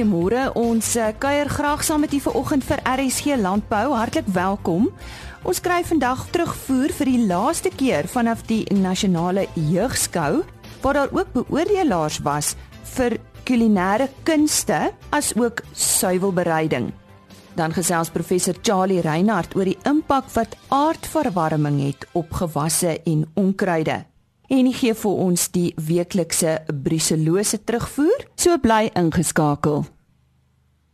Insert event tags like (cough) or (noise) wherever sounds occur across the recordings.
goeiemôre. Ons uh, kuier graag saam met u vanoggend vir RSG Landbou. Hartlik welkom. Ons kry vandag terugvoer vir die laaste keer vanaf die nasionale jeugskou waar daar ook beoordelaars was vir kulinaire kunste as ook suiwelbereiding. Dan gesels professor Charlie Reinhardt oor die impak wat aardverwarming het op gewasse en onkruide en gee vir ons die weeklikse bruselose terugvoer. So bly ingeskakel.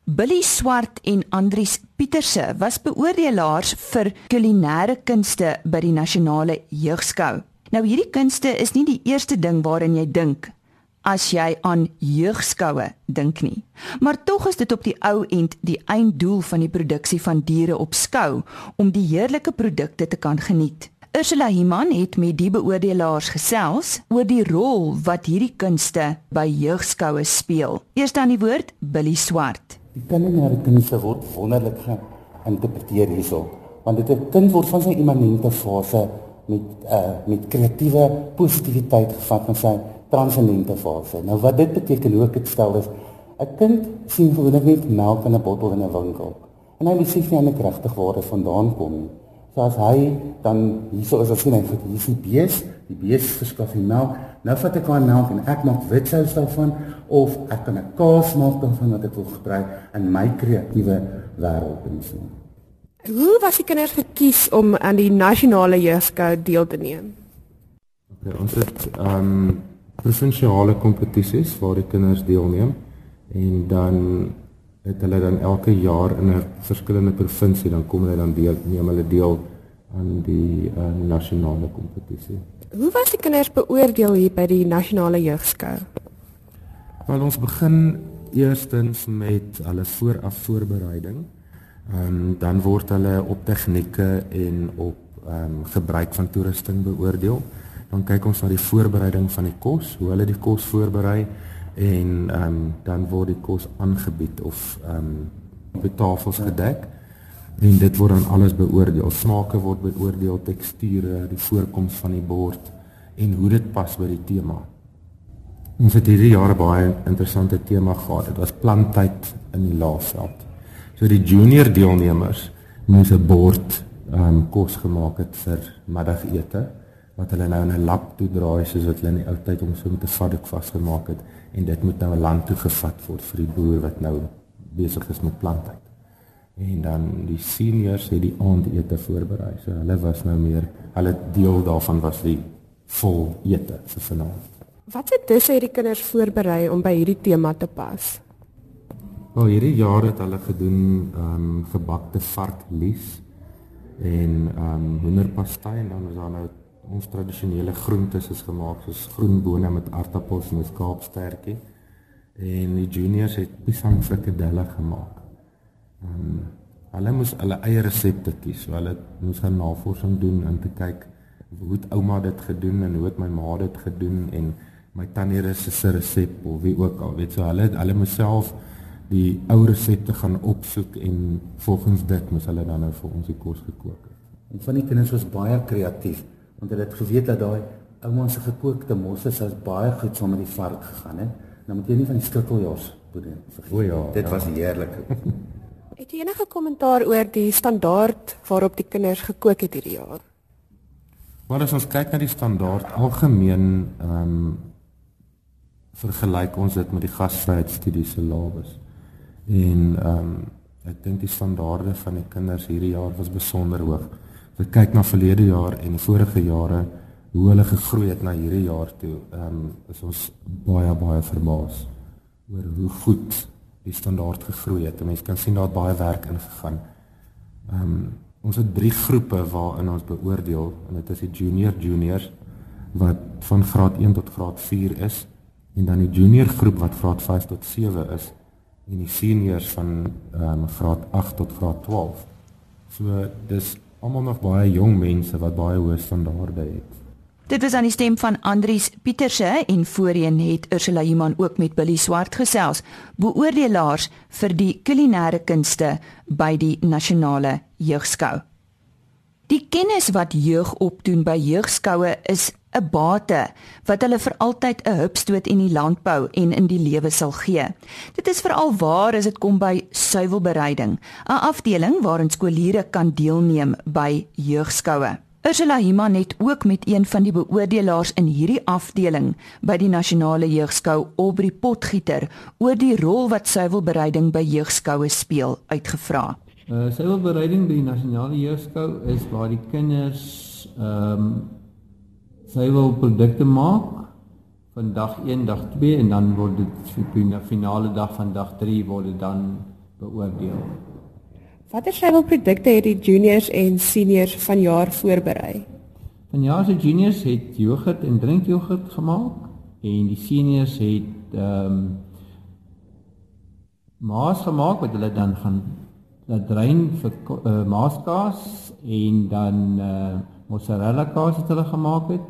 Billy Swart en Andries Pieterse was beoordelaars vir kulinaire kunste by die nasionale jeugskou. Nou hierdie kunste is nie die eerste ding waaraan jy dink as jy aan jeugskoue dink nie. Maar tog is dit op die ou end die einddoel van die produksie van diere op skou om die heerlike produkte te kan geniet. Ursula Himan het met die beoordelaars gesels oor die rol wat hierdie kunste by jeugskoue speel. Eers dan die woord Billy Swart. Die kulinaire kunste word wonderlik geïnterpreteer hierso, want dit 'n kind word van sy immanente fase met uh met kreatiewe positiwiteit gevat na sy transcendente fase. Nou wat dit beteken hoe ek dit stel is 'n kind sien gewoonlik net melk in 'n bottel in 'n winkel. En hy besef nie eintlik regtig waar dit vandaan kom nie. So as hy dan hierso is as sien hy vir hier die bees, die bees verskaf die melk. Nou vat ek aan melk en ek maak witsous daarvan of ek kan 'n kaas maak daarvan wat ek wil gebruik in my kreatiewe wêreld en so. Hoe was die kinders gekies om aan die nasionale jeugskou deel te neem? Okay, ons het ehm um, provinsiale kompetisies waar die kinders deelneem en dan het hulle dan elke jaar in 'n verskillende provinsie dan kom hulle dan deel neem hulle deel aan die uh, nasionale kompetisie. Hoe was die kinders beoordeel hier by die nasionale jeugskou? Wel ons begin eerstens met hulle vooraf voorbereiding. Ehm um, dan word hulle op tegnieke en op ehm um, gebruik van toerusting beoordeel. Dan kyk ons na die voorbereiding van die kos, hoe hulle die kos voorberei en ehm um, dan word die kos aangebied of ehm um, op tafels gedek en dit word dan alles beoordeel. Smake word beoordeel, teksture, die voorkoms van die bord en hoe dit pas by die tema. Ons het hierdie jaar baie interessante tema gehad. Dit was planttyd in die laafveld. So die junior deelnemers moes 'n bord ehm um, kos gemaak het vir middagete wat hulle nou in 'n lap toe draai soos wat hulle in die ou tyd om so met 'n vaddoek vasgemaak het en dit moet nou 'n land toe gevat word vir die boer wat nou besig is met plantheid. En dan die seniors het die aandete voorberei. So hulle was nou meer hulle deel daarvan was die vol ete vir vanaand. Wat het dus hierdie kinders voorberei om by hierdie tema te pas? Wel hierdie jaar het hulle gedoen ehm um, gebakte varklies en ehm um, hoenderpastei en dan was daar nou ons tradisionele groentes is gemaak soos groenbone met aartappels en 'n skaapstertjie. En die juniors het pisang frikadelle gemaak. Ehm hulle moes hulle eie resepte kies. So hulle moes gaan navorsing doen om te kyk hoe het ouma dit gedoen en hoe het my ma dit gedoen en my tannie se resep of wie ook al. Weet so hulle hulle moes self die ou resepte gaan opsoek en volgens dit moes hulle dan nou vir ons die kos gekook het. En van die kinders was baie kreatief want hulle het geweet dat daai ouma se gekookte mosse sou baie goed saam met die vark gegaan het. Nou moet jy nie van die skikkeljars boedel vergeet. O ja, dit ja. was heerlik. (laughs) het jy enige kommentaar oor die standaard waarop die kinders gekook het hierdie jaar? Maar as ons kyk na die standaard algemeen ehm um, vergelyk ons dit met die gasvryheidsstudies se lawes. En ehm um, ek dink die standaarde van die kinders hierdie jaar was besonder hoog ek kyk na verlede jaar en vorige jare hoe hulle gegroei het na hierdie jaar toe, ehm um, is ons baie baie verbaas oor hoe goed die standaard gegroei het. Mense kan sien daar baie werk ingegaan. Ehm um, ons het drie groepe waarin ons beoordeel en dit is die junior juniors wat van graad 1 tot graad 4 is en dan die junior groep wat graad 5 tot 7 is en die seniors van ehm um, graad 8 tot graad 12. So dis almal nog baie jong mense wat baie hoë standaarde het. Dit was aan die stem van Andries Pieterse en voorheen het Ursula Iman ook met Billy Swart gesels, beoordelaars vir die kulinaire kunste by die nasionale jeugskou. Die kennis wat jeug opdoen by jeugskoue is 'n bate wat hulle vir altyd 'n hupstoot in die landbou en in die lewe sal gee. Dit is veral waar as dit kom by suiwelbereiding, 'n afdeling waarin skooliere kan deelneem by jeugskoue. Ursula Himan het ook met een van die beoordelaars in hierdie afdeling by die nasionale jeugskou Aubrey Potgieter oor die rol wat suiwelbereiding by jeugskoue speel uitgevra. Uh suiwelbereiding by die nasionale jeugskou is waar die kinders ehm um, suiwelprodukte maak van dag 1, dag 2 en dan word dit vir die finale dag van dag 3 word dit dan beoordeel. Watter suiwelprodukte het die juniors en seniors vanjaar voorberei? Vanjaar se juniors het jogurt en drinkjogurt gemaak en die seniors het ehm um, maas gemaak wat hulle dan gaan laat drein vir uh, maaskaas en dan uh, mozzarella kaas wat hulle gemaak het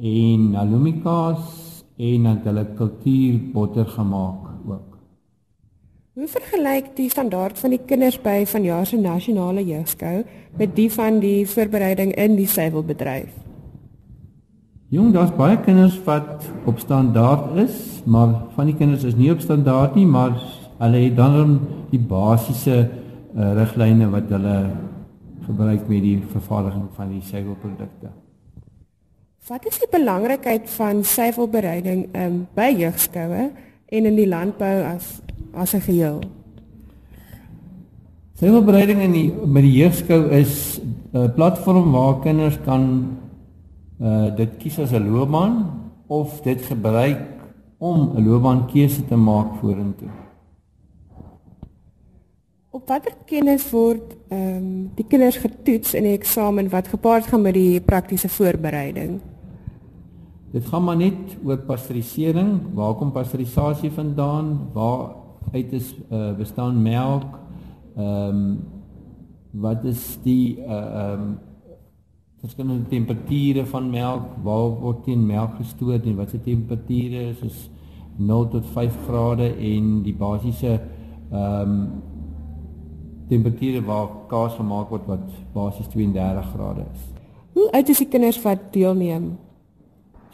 en halloumi kaas en dan hulle kultuurbotter gemaak ook. Hoe vergelyk die standaard van die kinders by vanjaar se nasionale jeugskou met die van die voorbereiding in die suiwelbedryf? Jong, daar's baie kinders wat op standaard is, maar van die kinders is nie op standaard nie, maar hulle het dan die basiese uh, riglyne wat hulle gebruik met die vervaardiging van die suiwelprodukte. Wat is die belangrikheid van suiwelbereiding um, by jeugskoue en in die landbou as as 'n geheel. Selfbereiding in die met die jeugskou is 'n platform waar kinders kan uh dit kies as 'n loopbaan of dit gebruik om 'n loopbaankeuse te maak vorentoe. Op watter kennis word ehm um, die kinders getoets in die eksamen wat gepaard gaan met die praktiese voorbereiding? Dit gaan maar net oor pasteurisering, waar kom pasteurisasie vandaan, waar uit is uh, bestaan melk. Ehm um, wat is die uh ehm um, verskillende temperature van melk? Waar word die melk gestoot en wat se temperature is? Is 0 tot 5 grade en die basiese ehm um, temperature waar kaas gemaak word wat basies 32 grade is. Hoe oud is die kinders wat deelneem?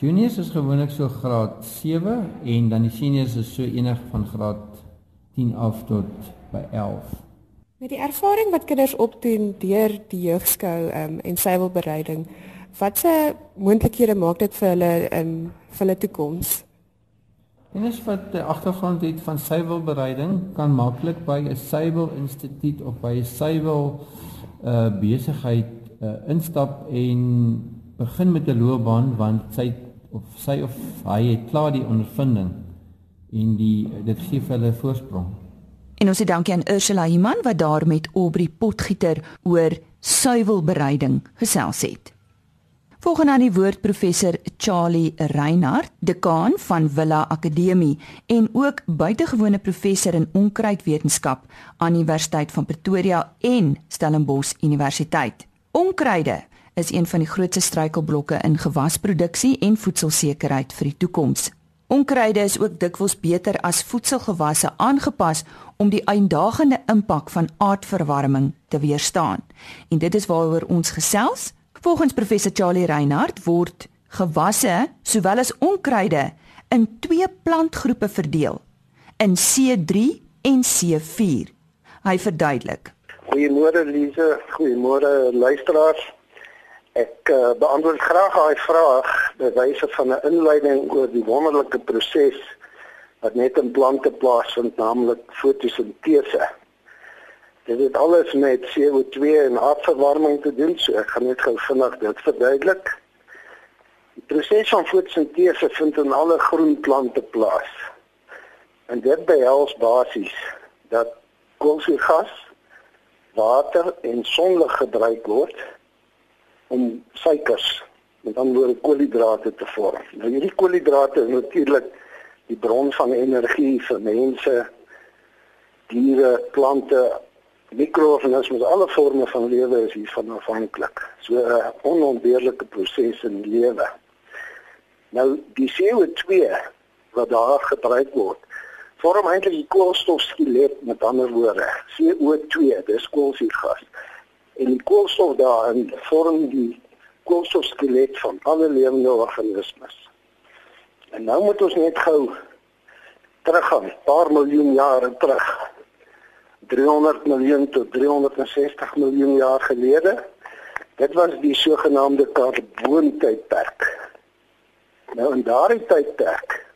Juniors is gewoonlik so graad 7 en dan die seniors is so enig van graad 10 af tot by 11. Met die ervaring wat kinders opdoen deur die jeugskou um, en suiwelbereiding, watse moontlikhede maak dit vir hulle in um, vir hulle toekoms? Kinders wat 'n agtergrond het van suiwelbereiding kan maklik by 'n suiwelinstituut of by 'n suiwel uh besigheid uh, instap en begin met 'n loopbaan want sy of sy of hy het klaar die ondervinding en die dit gee vir hulle voorsprong. En ons sê dankie aan Ursula Iman wat daar met Aubrey Potgieter oor suiwelbereiding gesels het. Volgens aan die woord professor Charlie Reinhardt, dekaan van Villa Akademie en ook buitengewone professor in onkruidwetenskap aan Universiteit van Pretoria en Stellenbosch Universiteit. Onkruide is een van die grootste struikelblokke in gewasproduksie en voedselsekerheid vir die toekoms. Onkruide is ook dikwels beter as voedselgewasse aangepas om die uitdagende impak van aardverwarming te weerstaan. En dit is waaroor ons gesels. Volgens professor Charlie Reinhardt word gewasse sowel as onkruide in twee plantgroepe verdeel: in C3 en C4. Hy verduidelik. Goeiemôre Lize, goeiemôre luisteraars. Ek uh, beantwoord graag daai vraag by wyse van 'n inleiding oor die wonderlike proses wat net in plante plaasvind, naamlik fotosintese. Dit het alles met CO2 en aardverwarming te doen, so ek gaan net gou vinnig dit verduidelik. Die proses van fotosintese vind in alle groen plante plaas. En dit behels basies dat koolstofgas, water en sonlig gebruik word om suikers met ander woorde koolhidrate te vorm. Nou hierdie koolhidrate is natuurlik die bron van energie vir mense, diere, plante, mikroorganismes, alle forme van lewe is hiervan afhanklik. So 'n onontbeerlike proses in die lewe. Nou die CO2 wat daar gebruik word, vorm eintlik die koolstofskelet met ander woorde. CO2, dis koolstofgas en die koolstof daarin vorm die koolstofskelet van alle lewende organismes. En nou moet ons net gou teruggaan, 'n paar miljoen jare terug. 300 miljoen tot 360 miljoen jaar gelede. Dit was die sogenaamde karboontydperk. Nou in daardie tydperk,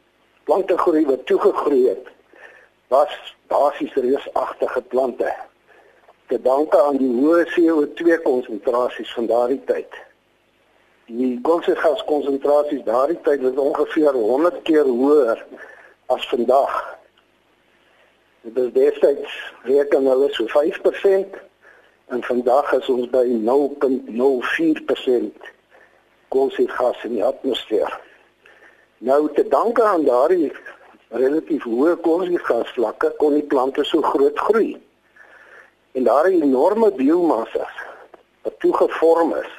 plante groei wat toegegroei het, was basies reusagtige plante. Te danke aan die hoë CO2 konsentrasies van daardie tyd die koolstofgaskonsentrasies daardie tyd was ongeveer 100 keer hoër as vandag. Dit is destyds reken hulle so 5% en vandag is ons by 0.04% koolstofgas in die atmosfeer. Nou te danke aan daardie relatief hoë koolstofgasvlakke kon die plante so groot groei. En daardie enorme biomassa wat toegevorm is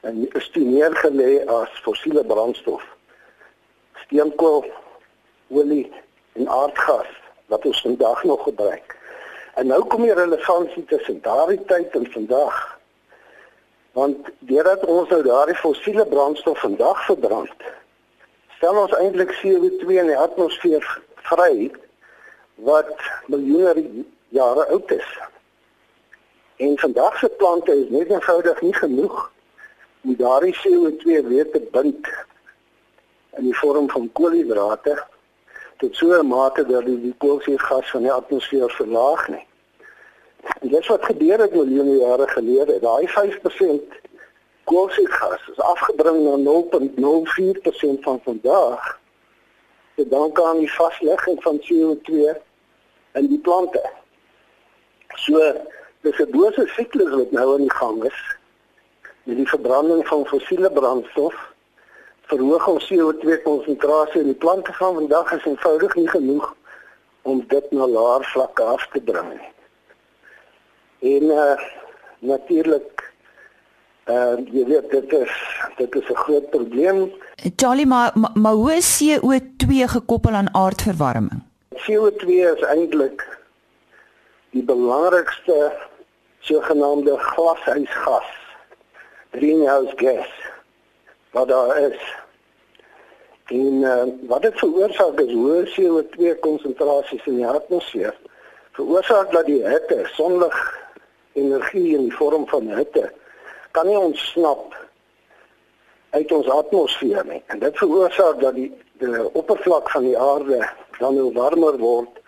en is toe neergelê as fossiele brandstof. Steenkool, olie en aardgas wat ons vandag nog gebruik. En nou kom die relevantie tussen daardie tyd en vandag. Want deurdat ons nou daardie fossiele brandstof vandag verbrand, stel ons eintlik CO2 in die atmosfeer vry wat miljoene jare oud is. En vandag se plante is net eenvoudig nie genoeg om daardie CO2 weer te bind in die vorm van koolhidrate tot so 'n mate dat die, die koolstofgas van die atmosfeer verlaag nie. En dit wat gebeur het miljoene jare gelede, daai 5% koolstofgas is afgebring na 0.04% van vandag. Dit dank aan die vaslegging van CO2 in die plante. So dis 'n bose siklus wat nou aan die gang is met die verbranding van fossiele brandstof verhoog ons CO2 konsentrasie in die plante van vandag is eenvoudig nie genoeg om dit na laer vlakke af te bring nie. En uh, natuurlik uh jy weet dit is dit is 'n groot probleem. Charlie maar maar, maar hoe is CO2 gekoppel aan aardverwarming? CO2 is eintlik die belangrikste sogenaamde glashuisgas greenhouse gas wat daar is. En uh, wat dit veroorsaak is hoë CO2 konsentrasies in die atmosfeer. Veroorsaak dat die hitte, sonlig energie in die vorm van hitte kan nie ontsnap uit ons atmosfeer nie. En dit veroorsaak dat die die oppervlak van die aarde dan nou warmer word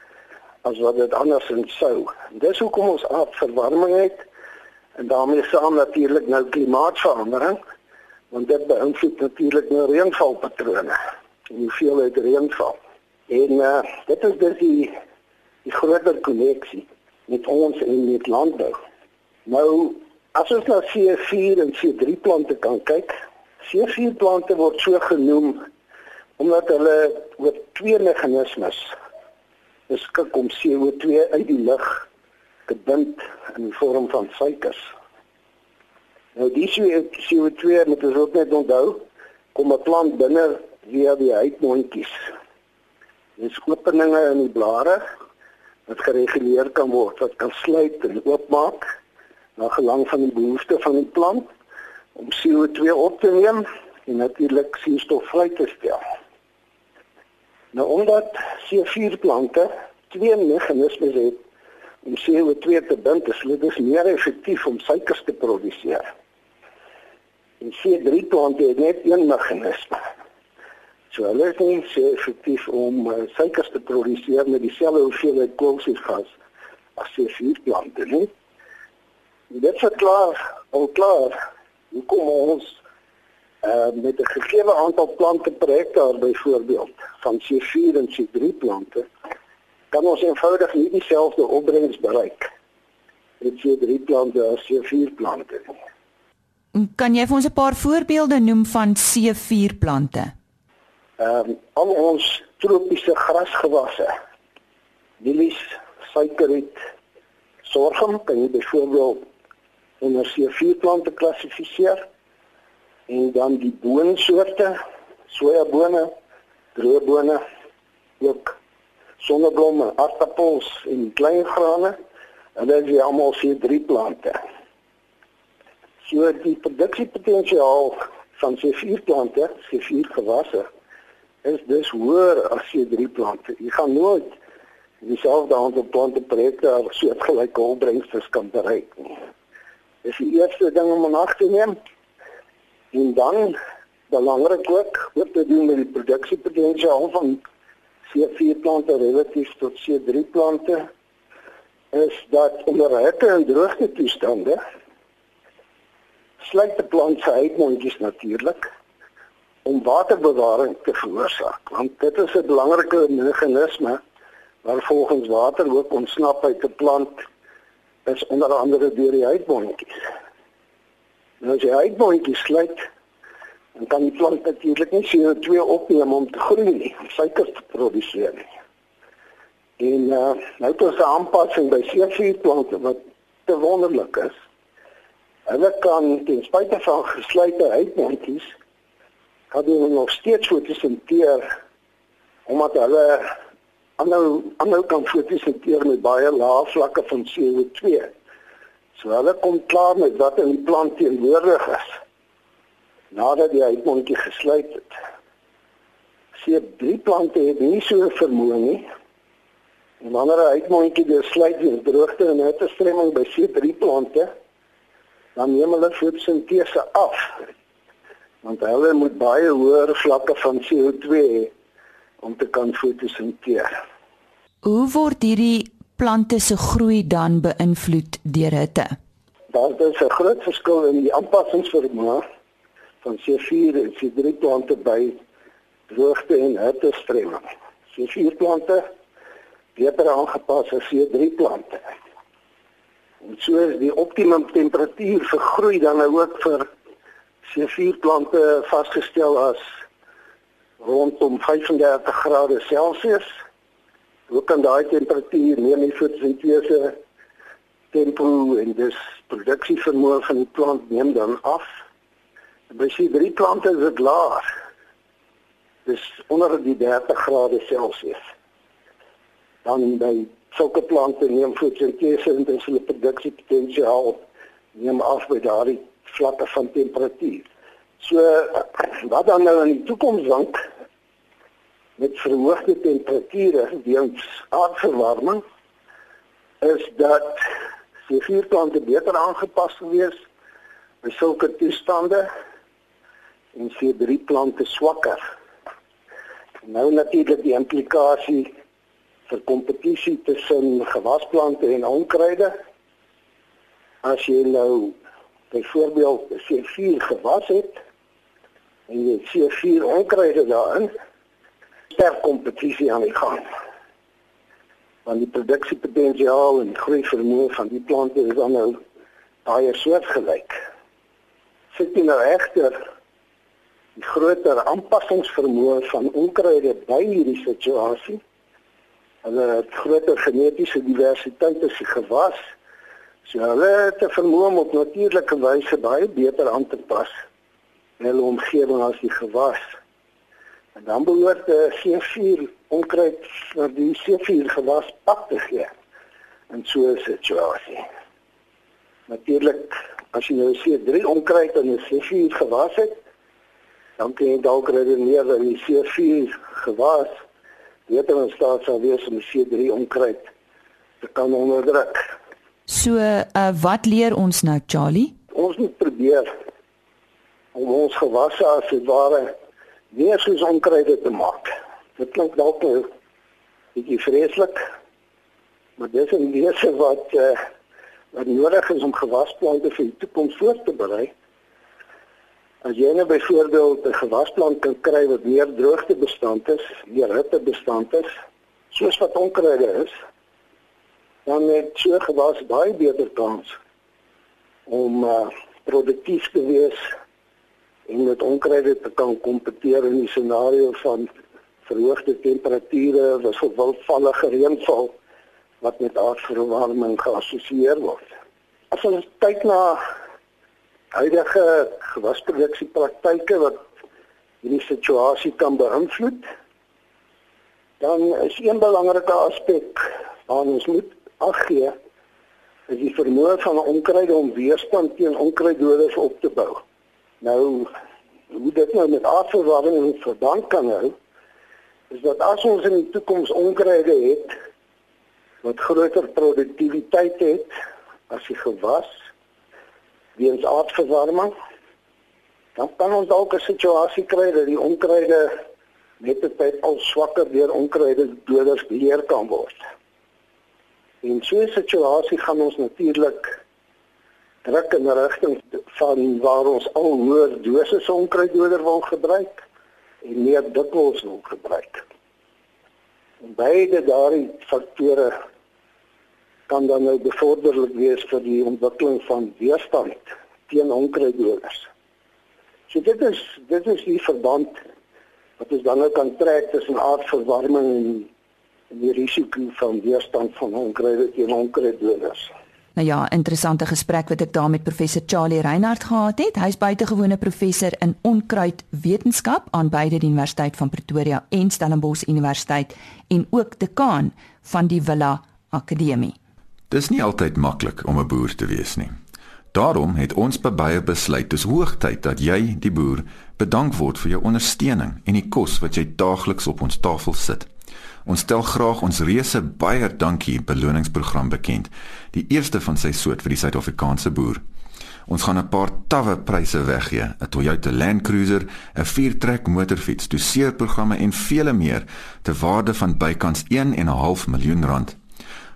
as wat dit andersins sou. Dis hoekom ons aardverwarming het en daarmee saam natuurlik nou klimaatsverandering want dit beïnvloed natuurlik nou reënvalpatrone en hoeveelheid reënval. En uh, dit is dus die die groter koneksie met ons en met landbou. Nou as ons na C4 en C3 plante kan kyk, C4 plante word so genoem omdat hulle oor twee meganismes beskik om CO2 uit die lug gebind in die vorm van suikers. Nou die CO2 moet ons ook net onthou, kom 'n plant binne via die huidmondjies. Dis openinge in die blare wat gereguleer kan word, wat kan sluit en oopmaak na gelang van die behoefte van die plant om CO2 op te neem en natuurlik suurstof vry te stel. Nou omdat C4 plante twee meganismes het om CO2 te bind, is dit dus meer effektief om suikers te produseer. En C3 plante het net een meganisme. So hulle is nie so effektief om uh, suikers te produseer met dieselfde hoeveelheid koolstofgas as C4 plante nie. Dit verklaar al klaar hoekom ons uh, met 'n gegee aantal plante per hektaar byvoorbeeld van C4 en C3 plante kan ons eenvoudig nie dieselfde opbrengs bereik met C3 plante as C4 plante nie. Kan jy vir ons 'n paar voorbeelde noem van C4 plante? Ehm um, al ons tropiese grasgewasse. Lilies, suikerriet, sorghum kan jy byvoorbeeld onder C4 plante klassifiseer. En dan die boonsoorte, sojabone, droëbone, ook sonneblomme, aardappels en klein grane. En dit is almal C3 plante. So die produksiepotensiaal van C4 plante, C4 gewasse is dus hoër as C3 plante. Jy gaan nooit dieselfde aantal plante projekte of soortgelyke opbrengste kan bereik nie. Dis die eerste ding om aan te neem. En dan belangrik ook wat te doen met die produksiepotensiaal van C4 plante relatief tot C3 plante is dat onder hitte en droogte toestande sluit die plant se uitmondjies natuurlik om waterbewaring te veroorsaak want dit is 'n belangrike meganisme waar volgens water ook ontsnap uit 'n plant is onder andere deur die uitmondjies. Nou as jy uitmondjies sluit dan kan die plant natuurlik nie CO2 opneem om te groei nie, suiker te produseer nie. En uh, nou het ons 'n aanpassing by seker plante wat te wonderlik is. Hulle kan ten spyte van gesluite uitmondjies kan hulle nog steeds fotosinteer omdat hulle aanhou aanhou kan fotosinteer met baie lae vlakke van CO2. So hulle kom klaar met wat in die plant teenwoordig is nadat die uitmondjie gesluit het. Sien drie plante het nie so vermoë nie En wanneer 'n uitmondjie deur sluit deur droogte en hittestremming by C3 plante, dan neem hulle fotosintese af. Want hulle moet baie hoër vlakke van CO2 hê om te kan fotosinteer. Hoe word hierdie plante se groei dan beïnvloed deur hitte? Daar is 'n groot verskil in die aanpassingsvermoë van C4 en C3 plante by droogte en hittestremming. C4 plante beter aangepas as C3 plante. En so is die optimum temperatuur vir groei dan nou ook vir C4 plante vasgestel as rondom 35 grade Celsius. Ook aan daai temperatuur neem die fotosintese tempo en dus produksievermoë van die plant neem dan af. By C3 plante is dit laag. Dis onder die 30 grade Celsius dan by sulke plante neem fotosintese en dan hulle produksiepotensiaal neem af by daardie vlakke van temperatuur. So wat dan nou in die toekoms wank met verhoogde temperature weens aardverwarming is dat die vuurplante beter aangepas gewees by sulke toestande en vir drie plante swakker. Nou natuurlik die implikasie vir kompetisie tussen gewasplante en onkruide. As jy nou byvoorbeeld C4 gewas het en jy C4 onkruide daarin, sterk kompetisie aan die gang. Want die produksiepotensiaal en die groei vermoë van die plante is dan nou baie soortgelyk. Sit jy nou egter die groter aanpassingsvermoë van onkruide by hierdie situasie Hulle het groter genetiese diversiteit as die gewas. So hulle het 'n vermoë om op natuurlike wyse baie beter aan te pas in hulle omgewing as die gewas. En dan behoort die C4 onkruid vir die C4 gewas pak te gee in so 'n situasie. Natuurlik as jy nou C3 onkruid en 'n C4 gewas het, dan kan jy dalk redeneer dat die C4 gewas beter in staat sal wees om C3 onkruid te kan onderdruk. So, uh, wat leer ons nou, Charlie? Ons moet probeer om ons gewasse as dit ware weer soos onkruide te maak. Dit klink dalk 'n bietjie vreeslik, maar dis 'n lesse wat uh, wat nodig is om gewasplante vir die toekoms voor te berei. As jy nou byvoorbeeld 'n gewasplant kan kry wat meer droogte bestand is, meer hitte bestand is, soos wat onkruide is, dan het so gewas baie beter kans om uh, produktief te wees en met onkruide te kan kompeteer in die scenario van verhoogde temperature, wisselvallige reënval wat met aardverwarming geassosieer word. As ons kyk na huidige gewasproduksiepraktyke wat hierdie situasie kan beïnvloed. Dan is een belangrike aspek waarna ons moet ag gee is die vermoë van 'n onkruid om weerstand teen onkruiddoders op te bou. Nou hoe dit nou met aardverwarming in verband kan hou is dat as ons in die toekoms onkruide het wat groter produktiwiteit het as die gewas weens aardverwarming dan kan ons dalk 'n situasie kry dat die onkruide net op tyd al swakker deur onkruide doders beheer kan word. In so 'n situasie gaan ons natuurlik druk in rigting van waar ons al hoër dosisse onkruiddoder wil gebruik en meer dikwels wil gebruik. En beide daardie faktore kan dan nou bevorderlik wees vir die ontwikkeling van weerstand teen onkruiddoders. So dit is dit is die verband wat ons dan nou kan trek tussen aardverwarming en en die risiko van weerstand van onkruide teen onkruiddoders. Nou ja, interessante gesprek wat ek daar met professor Charlie Reinhardt gehad het. Hy's buitengewone professor in onkruidwetenskap aan beide die Universiteit van Pretoria en Stellenbosch Universiteit en ook dekaan van die Villa Akademie. Dis nie altyd maklik om 'n boer te wees nie. Daarom het ons by baie besluit dis hoogtyd dat jy die boer bedank word vir jou ondersteuning en die kos wat jy daagliks op ons tafel sit. Ons stel graag ons reuse baie dankie beloningsprogram bekend, die eerste van sy soort vir die Suid-Afrikaanse boer. Ons gaan 'n paar tawwe pryse weggee, 'n Toyota Land Cruiser, 'n viertrek motorfiets, doseerprogramme en vele meer te waarde van bykans 1.5 miljoen rand.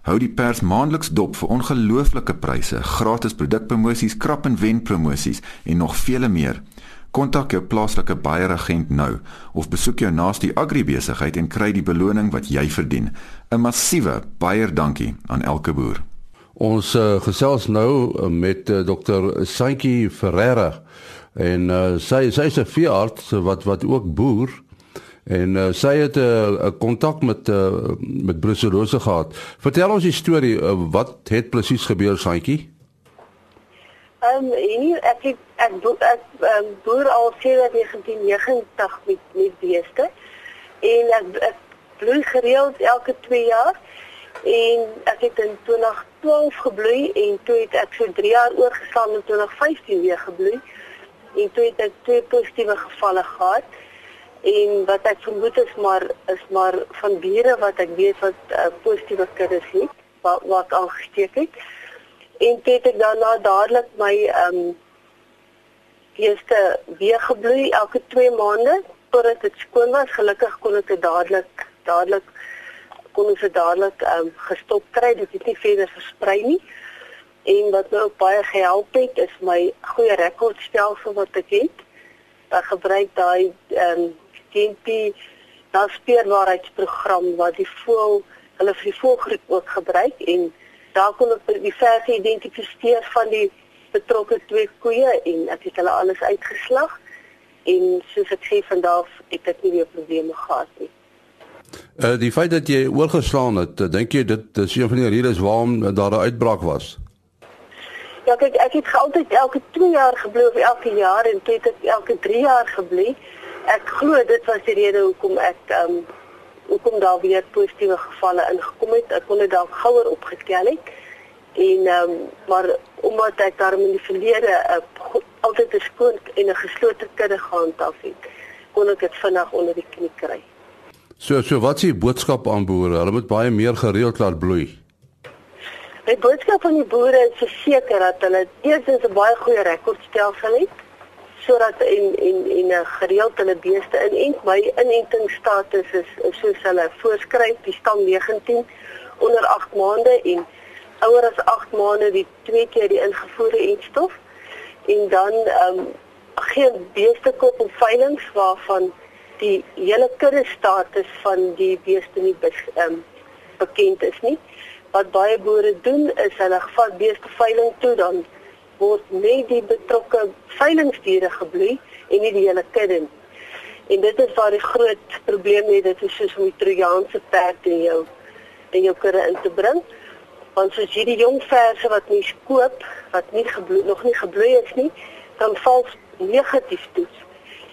Hou die pers maandeliks dop vir ongelooflike pryse, gratis produkpromosies, krap en wen promosies en nog vele meer. Kontak jou plaaslike baieragent nou of besoek jou naaste agribesigheid en kry die beloning wat jy verdien. 'n Massiewe baie dankie aan elke boer. Ons uh, gesels nou uh, met uh, Dr. Saintjie Ferreira en uh, sy sy's 'n veearts wat wat ook boer en uh, sy het 'n uh, kontak met uh, met brucellose gehad. Vertel ons die storie, uh, wat het presies gebeur Saintjie? Ehm um, hier ek het, ek ek, ek um, boer al sedert 1990 met met beeste. En ek, ek bloei gereeld elke 2 jaar. En ek het in 2012 gebloei en toe het ek so 3 jaar oorgeslaan in 2015 weer gebloei. En toe het ek twee positiewe gevalle gehad. En wat ek vermoed is maar is maar van bure wat ek weet wat uh, positiewe kuddes het wat wat aangesteek het. En toe het ek daarna dadelik my ehm um, eerste weer gebloei elke 2 maande totdat dit skoon was. Gelukkig kon ek dit dadelik dadelik kon ons dit dadelik um, gestop kry. Dit het nie verder versprei nie. En wat ook baie gehelp het is my goeie rekordstelsel wat ek het. Ek gebruik daai ehm um, GMP naspeurbaarheidsprogram wat die voel hulle vir die voelgroep ook gebruik en daar kon ek die verse identifiseer van die betrokke twee koeie en ek het hulle alles uitgeslag en soos ek sê vandag het ek nie weer probleme gehad nie. Uh die feit dat jy oorgeslaan het, uh, dink jy dit is een van die redes waarom daar 'n uitbraak was? Ja, kyk, ek het altyd elke 2 jaar gebly of elke jaar en toe het ek elke 3 jaar gebly. Ek glo dit was die rede hoekom ek um hoekom daar weer positiewe gevalle ingekom het. Ek kon dit dalk gouer opgetel het. En ehm um, maar omdat ek daarom in die verlede uh, altyd 'n skoon en 'n geslote kudde gehandhaaf het, kon ek dit vinnig onder die knie kry. So so wat s'ie boodskap aan boere? Hulle moet baie meer gereeld laat bloei. Die boodskap van die boere is verseker dat hulle eerstens 'n baie goeie rekordstelsel het sodat en en en 'n gereelde hulle beeste inent. My inentingsstatus is, is soos hulle voorskryf, die stam 19 onder 8 maande en ouer as 8 maande die twee keer die ingevoerde entstof. En dan ehm um, geen beeste koop op veiling waarvan die hele kudde status van die beeste nie ehm um, bekend is nie. Wat baie boere doen is hulle vat beeste veiling toe dan word net die betrokke veilingdiere gebloei en nie die hele kudde nie. En dit is waar die groot probleem lê, dit is soos om die Trojaanse perd in jou in jou kudde in te bring. Want soos jy die jong verse wat nie skoop, wat nie gebloei nog nie gebloei is nie, dan val negatief toets.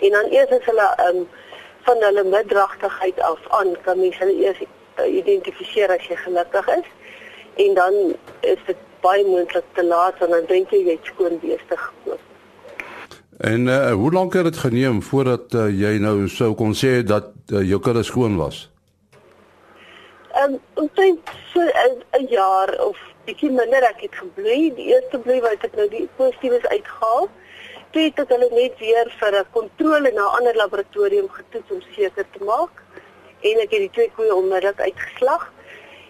En dan eers as hulle um, van hulle middragtigheid af aan kan mens hulle eers uh, identifiseer as jy gelukkig is. En dan is dit baie moontlik te laat want dan dink jy jy het skoon beeste gekoop. En uh, hoe lank het dit geneem voordat uh, jy nou sou kon sê dat uh, jou kudde skoon was? Ehm um, omtrent so 'n jaar of bietjie minder ek het gebloei. Die eerste bloei wat ek nou die positiefs uitgehaal. Toe het hulle net weer vir 'n kontrole na 'n ander laboratorium getoets om seker te maak en ek het die twee koeie onmiddellik uitgeslag.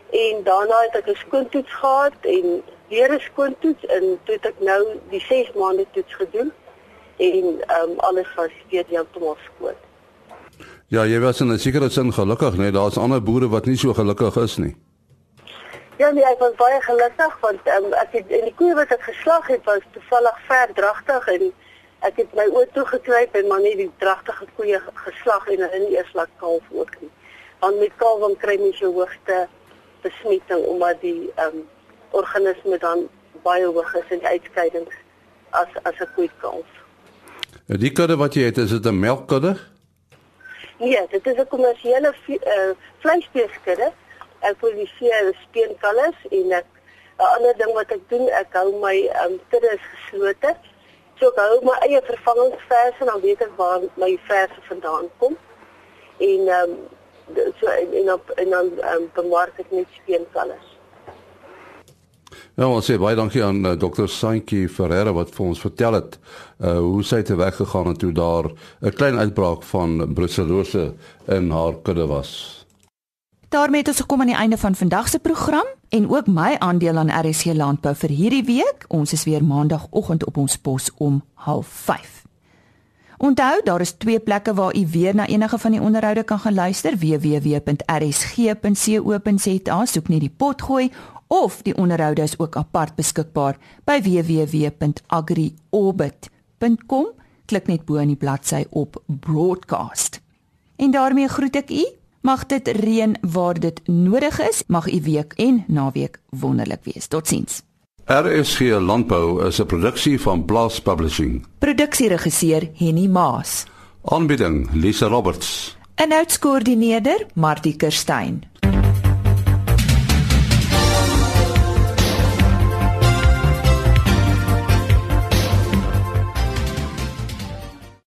En daarna het ek 'n skoontoets gehad en weer 'n skoontoets en toe het ek nou die 6 maande toets gedoen en ehm um, alles was weer heeltemal skoon. Ja, jy was in 'n sekere sin gelukkig, nee, daar's ander boere wat nie so gelukkig is nie. Ja, nee, ek was baie gelukkig want um, ek het in die koeie wat ek geslag het was toevallig ver dragtig en ek het my oë toe gekruip en maar net die dragtige koeie geslag en hulle eers laat kalf ook nie. Want met kalf dan kry jy so hoogte besmetting omdat die ehm um, organisme dan baie hoog is in die uitskeidings as as 'n koei kalf. Die kudde wat jy het, is dit 'n melkkudde? Nee, dit is 'n kommersiële uh, vleisbeeskudde. Ek produseer speenkalvers en 'n ander ding wat ek doen, ek hou my um, kudde is geslote. So ek hou my eie vervangingsverse en dan weet ek waar my verse vandaan kom. En ehm um, so en en, en dan um, bemark ek net speenkalvers. Ja, ons sê baie dankie aan uh, eh, Dr. Saintjie Ferreira wat vir ons vertel het uh hoe sy te weg gegaan het toe daar 'n klein uitbraak van brucellose in haar kudde was. daarmee het ons gekom aan die einde van vandag se program en ook my aandeel aan RSC Landbou vir hierdie week. Ons is weer maandagooggend op ons pos om 05:30. Onthou, daar is twee plekke waar u weer na enige van die onderhoude kan gaan luister: www.rsg.co.za, soek net die potgooi of die onderhoude is ook apart beskikbaar by www.agriorbit.com. Klik net bo in die bladsy op broadcast. En daarmee groet ek u. Mag dit reën waar dit nodig is. Mag u week en naweek wonderlik wees. Totsiens. RSG Landbou is 'n produksie van Blast Publishing. Produksieregisseur Henny Maas. Aanbieding Lisa Roberts. En uitskoördineerder Martie Kerstyn.